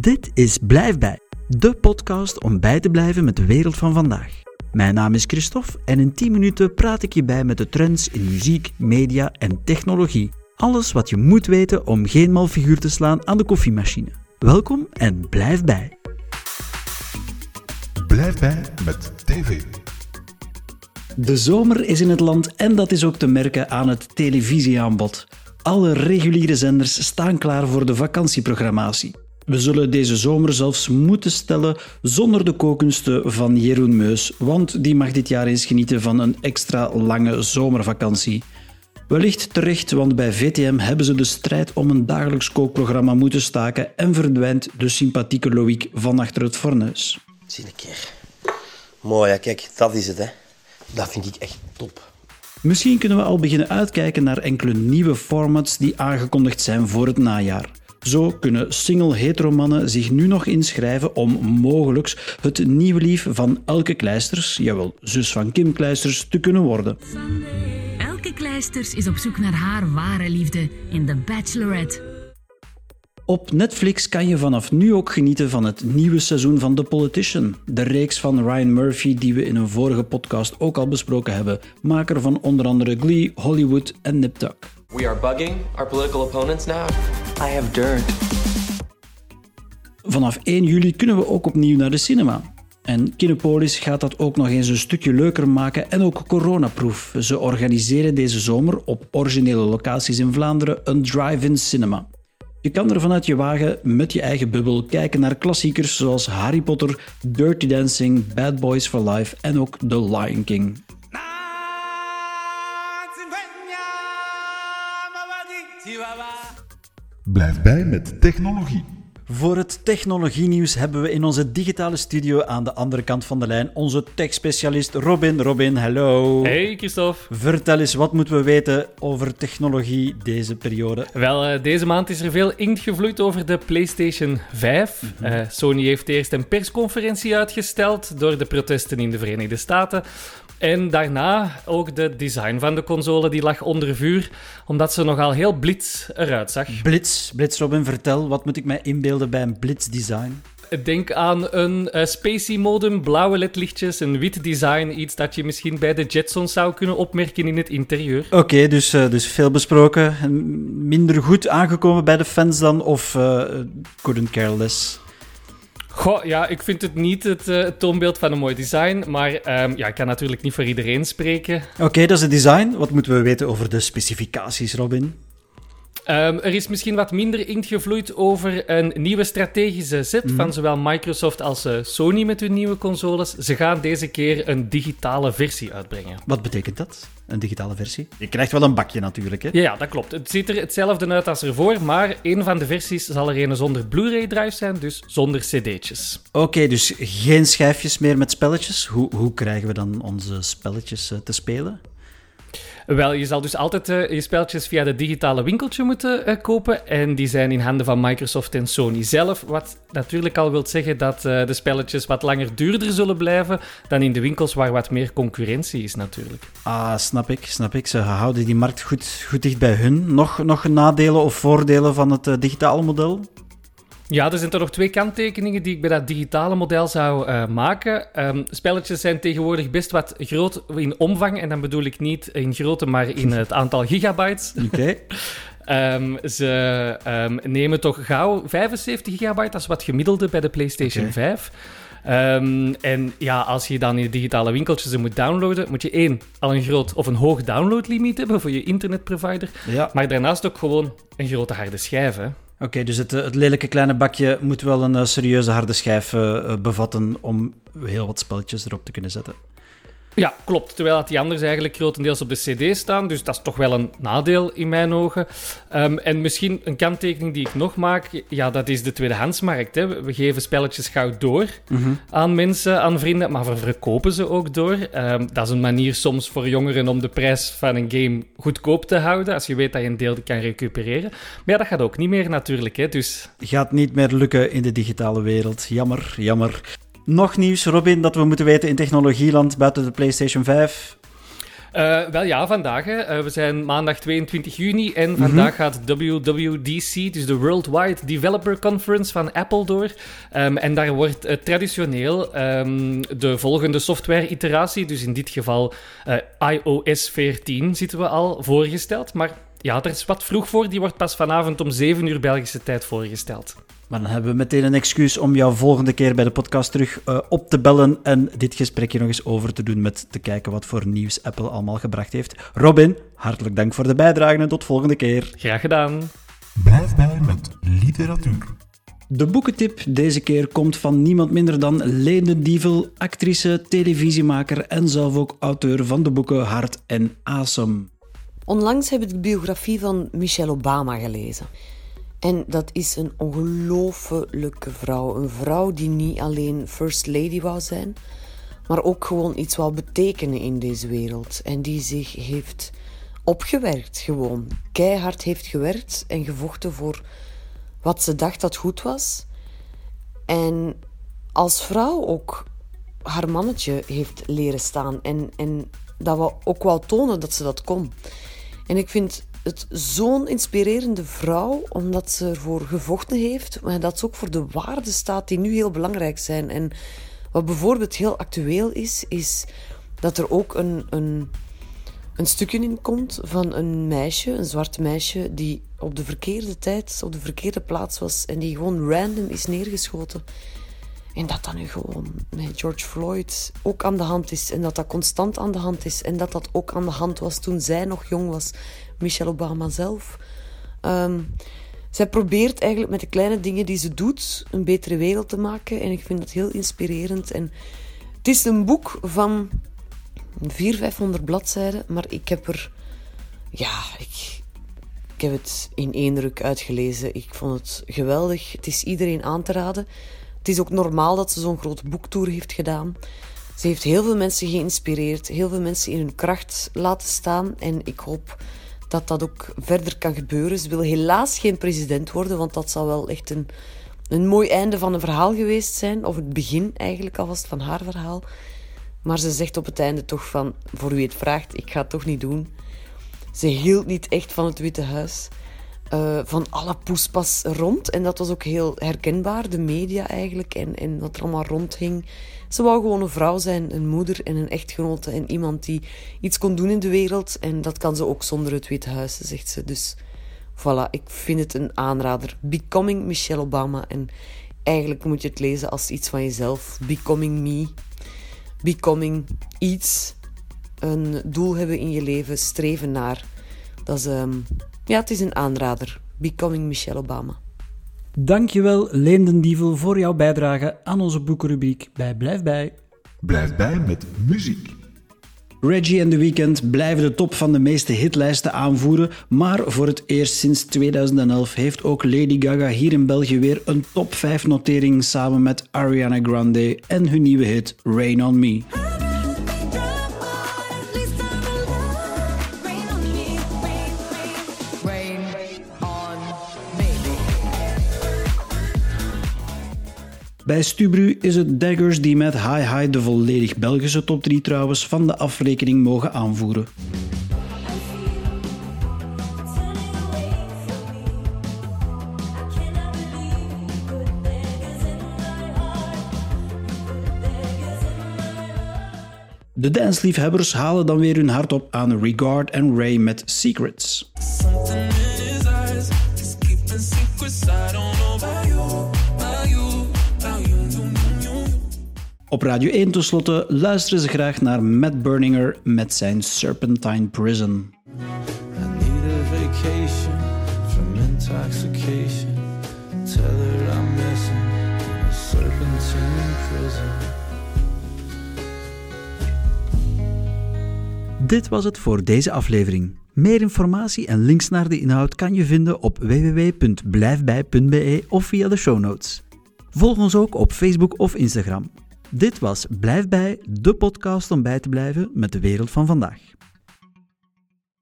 Dit is Blijf bij, de podcast om bij te blijven met de wereld van vandaag. Mijn naam is Christophe en in 10 minuten praat ik je bij met de trends in muziek, media en technologie. Alles wat je moet weten om geen mal figuur te slaan aan de koffiemachine. Welkom en blijf bij. Blijf bij met TV. De zomer is in het land en dat is ook te merken aan het televisieaanbod. Alle reguliere zenders staan klaar voor de vakantieprogrammatie. We zullen deze zomer zelfs moeten stellen zonder de kookkunsten van Jeroen Meus, want die mag dit jaar eens genieten van een extra lange zomervakantie. Wellicht terecht, want bij VTM hebben ze de strijd om een dagelijks kookprogramma moeten staken en verdwijnt de sympathieke Loïc van achter het fornuis. Zie een keer. Mooi, ja, kijk, dat is het, hè. Dat vind ik echt top. Misschien kunnen we al beginnen uitkijken naar enkele nieuwe formats die aangekondigd zijn voor het najaar. Zo kunnen single heteromannen zich nu nog inschrijven om mogelijk het nieuwe lief van Elke Kleisters, jawel, zus van Kim Kleisters, te kunnen worden. Elke Kleisters is op zoek naar haar ware liefde in The Bachelorette. Op Netflix kan je vanaf nu ook genieten van het nieuwe seizoen van The Politician, de reeks van Ryan Murphy die we in een vorige podcast ook al besproken hebben, maker van onder andere Glee, Hollywood en Nip Tuck. We are bugging our political opponents now. I have dirt. Vanaf 1 juli kunnen we ook opnieuw naar de cinema. En Kinepolis gaat dat ook nog eens een stukje leuker maken en ook coronaproof. Ze organiseren deze zomer op originele locaties in Vlaanderen een drive-in cinema. Je kan er vanuit je wagen met je eigen bubbel kijken naar klassiekers zoals Harry Potter, Dirty Dancing, Bad Boys for Life en ook The Lion King. Blijf bij met technologie. Voor het technologienieuws hebben we in onze digitale studio aan de andere kant van de lijn onze tech-specialist Robin. Robin, hallo. Hey Christophe. Vertel eens, wat moeten we weten over technologie deze periode? Wel, uh, deze maand is er veel inkt gevloeid over de PlayStation 5. Mm -hmm. uh, Sony heeft eerst een persconferentie uitgesteld door de protesten in de Verenigde Staten. En daarna ook de design van de console, die lag onder vuur, omdat ze nogal heel blitz eruit zag. Blitz, blitz Robin, vertel, wat moet ik mij inbeelden bij een blitz design? Denk aan een uh, spacey modem, blauwe ledlichtjes, een wit design, iets dat je misschien bij de Jetsons zou kunnen opmerken in het interieur. Oké, okay, dus, uh, dus veel besproken. Minder goed aangekomen bij de fans dan, of uh, couldn't care less? Goh, ja, ik vind het niet het uh, toonbeeld van een mooi design, maar um, ja, ik kan natuurlijk niet voor iedereen spreken. Oké, dat is het design. Wat moeten we weten over de specificaties, Robin? Um, er is misschien wat minder inkt gevloeid over een nieuwe strategische zet mm. van zowel Microsoft als uh, Sony met hun nieuwe consoles. Ze gaan deze keer een digitale versie uitbrengen. Wat betekent dat? Een digitale versie? Je krijgt wel een bakje natuurlijk, hè? Ja, ja dat klopt. Het ziet er hetzelfde uit als ervoor, maar een van de versies zal er een zonder Blu-ray-drive zijn, dus zonder cd'tjes. Oké, okay, dus geen schijfjes meer met spelletjes. Hoe, hoe krijgen we dan onze spelletjes uh, te spelen? Wel, je zal dus altijd uh, je spelletjes via de digitale winkeltje moeten uh, kopen. En die zijn in handen van Microsoft en Sony zelf. Wat natuurlijk al wil zeggen dat uh, de spelletjes wat langer duurder zullen blijven dan in de winkels waar wat meer concurrentie is natuurlijk. Ah, snap ik, snap ik. Ze houden die markt goed, goed dicht bij hun. Nog, nog nadelen of voordelen van het digitale model? Ja, er zijn toch nog twee kanttekeningen die ik bij dat digitale model zou uh, maken. Um, spelletjes zijn tegenwoordig best wat groot in omvang. En dan bedoel ik niet in grootte, maar in het aantal gigabytes. Oké. Okay. um, ze um, nemen toch gauw 75 gigabyte. Dat is wat gemiddelde bij de PlayStation okay. 5. Um, en ja, als je dan in de digitale winkeltjes ze moet downloaden, moet je één, al een groot of een hoog downloadlimiet hebben voor je internetprovider. Ja. Maar daarnaast ook gewoon een grote harde schijf. Hè. Oké, dus het, het, lelijke kleine bakje moet wel een uh, serieuze harde schijf uh, bevatten om heel wat spelletjes erop te kunnen zetten. Ja, klopt. Terwijl dat die anders eigenlijk grotendeels op de CD staan. Dus dat is toch wel een nadeel in mijn ogen. Um, en misschien een kanttekening die ik nog maak. Ja, dat is de tweedehandsmarkt. Hè. We geven spelletjes gauw door mm -hmm. aan mensen, aan vrienden. Maar we verkopen ze ook door. Um, dat is een manier soms voor jongeren om de prijs van een game goedkoop te houden. Als je weet dat je een deel kan recupereren. Maar ja, dat gaat ook niet meer natuurlijk. Hè. Dus... Gaat niet meer lukken in de digitale wereld. Jammer, jammer. Nog nieuws, Robin, dat we moeten weten in technologieland buiten de PlayStation 5? Uh, wel ja, vandaag. Hè. Uh, we zijn maandag 22 juni en vandaag gaat WWDC, dus de Worldwide Developer Conference van Apple, door. Um, en daar wordt uh, traditioneel um, de volgende software-iteratie, dus in dit geval iOS 14, zitten we al voorgesteld. Maar ja, er is wat vroeg voor. Die wordt pas vanavond om 7 uur Belgische tijd voorgesteld. Maar dan hebben we meteen een excuus om jou volgende keer bij de podcast terug uh, op te bellen en dit gesprekje nog eens over te doen met te kijken wat voor nieuws Apple allemaal gebracht heeft. Robin, hartelijk dank voor de bijdrage en tot volgende keer. Graag gedaan. Blijf bij met literatuur. De boekentip deze keer komt van niemand minder dan Lene Dievel, actrice, televisiemaker en zelf ook auteur van de boeken Hart en Asem. Onlangs heb ik de biografie van Michelle Obama gelezen. En dat is een ongelofelijke vrouw. Een vrouw die niet alleen First Lady wou zijn, maar ook gewoon iets wou betekenen in deze wereld. En die zich heeft opgewerkt, gewoon. Keihard heeft gewerkt en gevochten voor wat ze dacht dat goed was. En als vrouw ook haar mannetje heeft leren staan. En, en dat we ook wel tonen dat ze dat kon. En ik vind het zo'n inspirerende vrouw, omdat ze ervoor gevochten heeft, maar dat ze ook voor de waarden staat die nu heel belangrijk zijn. En wat bijvoorbeeld heel actueel is, is dat er ook een, een, een stukje in komt van een meisje, een zwart meisje, die op de verkeerde tijd, op de verkeerde plaats was en die gewoon random is neergeschoten. En dat dat nu gewoon met George Floyd ook aan de hand is. En dat dat constant aan de hand is. En dat dat ook aan de hand was toen zij nog jong was. Michelle Obama zelf. Um, zij probeert eigenlijk met de kleine dingen die ze doet een betere wereld te maken. En ik vind dat heel inspirerend. En het is een boek van 400, 500 bladzijden. Maar ik heb er... Ja, ik, ik heb het in één ruk uitgelezen. Ik vond het geweldig. Het is iedereen aan te raden. Het is ook normaal dat ze zo'n grote boektour heeft gedaan. Ze heeft heel veel mensen geïnspireerd, heel veel mensen in hun kracht laten staan. En ik hoop dat dat ook verder kan gebeuren. Ze wil helaas geen president worden, want dat zou wel echt een, een mooi einde van een verhaal geweest zijn. Of het begin eigenlijk alvast van haar verhaal. Maar ze zegt op het einde toch van, voor wie het vraagt, ik ga het toch niet doen. Ze hield niet echt van het Witte Huis. Uh, van alle poespas rond. En dat was ook heel herkenbaar, de media eigenlijk. En, en wat er allemaal rondhing. Ze wou gewoon een vrouw zijn, een moeder en een echtgenote. En iemand die iets kon doen in de wereld. En dat kan ze ook zonder het Witte Huis, zegt ze. Dus voilà, ik vind het een aanrader. Becoming Michelle Obama. En eigenlijk moet je het lezen als iets van jezelf. Becoming me. Becoming iets. Een doel hebben in je leven, streven naar. Dat is, um, ja, het is een aanrader. Becoming Michelle Obama. Dankjewel, Leenden Dievel, voor jouw bijdrage aan onze boekenrubriek bij Blijf Bij. Blijf bij met muziek. Reggie en The Weeknd blijven de top van de meeste hitlijsten aanvoeren, maar voor het eerst sinds 2011 heeft ook Lady Gaga hier in België weer een top 5 notering samen met Ariana Grande en hun nieuwe hit Rain on Me. Bij Stubru is het Daggers die met High High de volledig Belgische top 3 trouwens van de afrekening mogen aanvoeren. De dansliefhebbers halen dan weer hun hart op aan Regard and Ray met Secrets. Op Radio 1 tenslotte luisteren ze graag naar Matt Berninger met zijn Serpentine Prison. Dit was het voor deze aflevering. Meer informatie en links naar de inhoud kan je vinden op www.blijfbij.be of via de show notes. Volg ons ook op Facebook of Instagram. Dit was Blijf bij, de podcast om bij te blijven met de wereld van vandaag.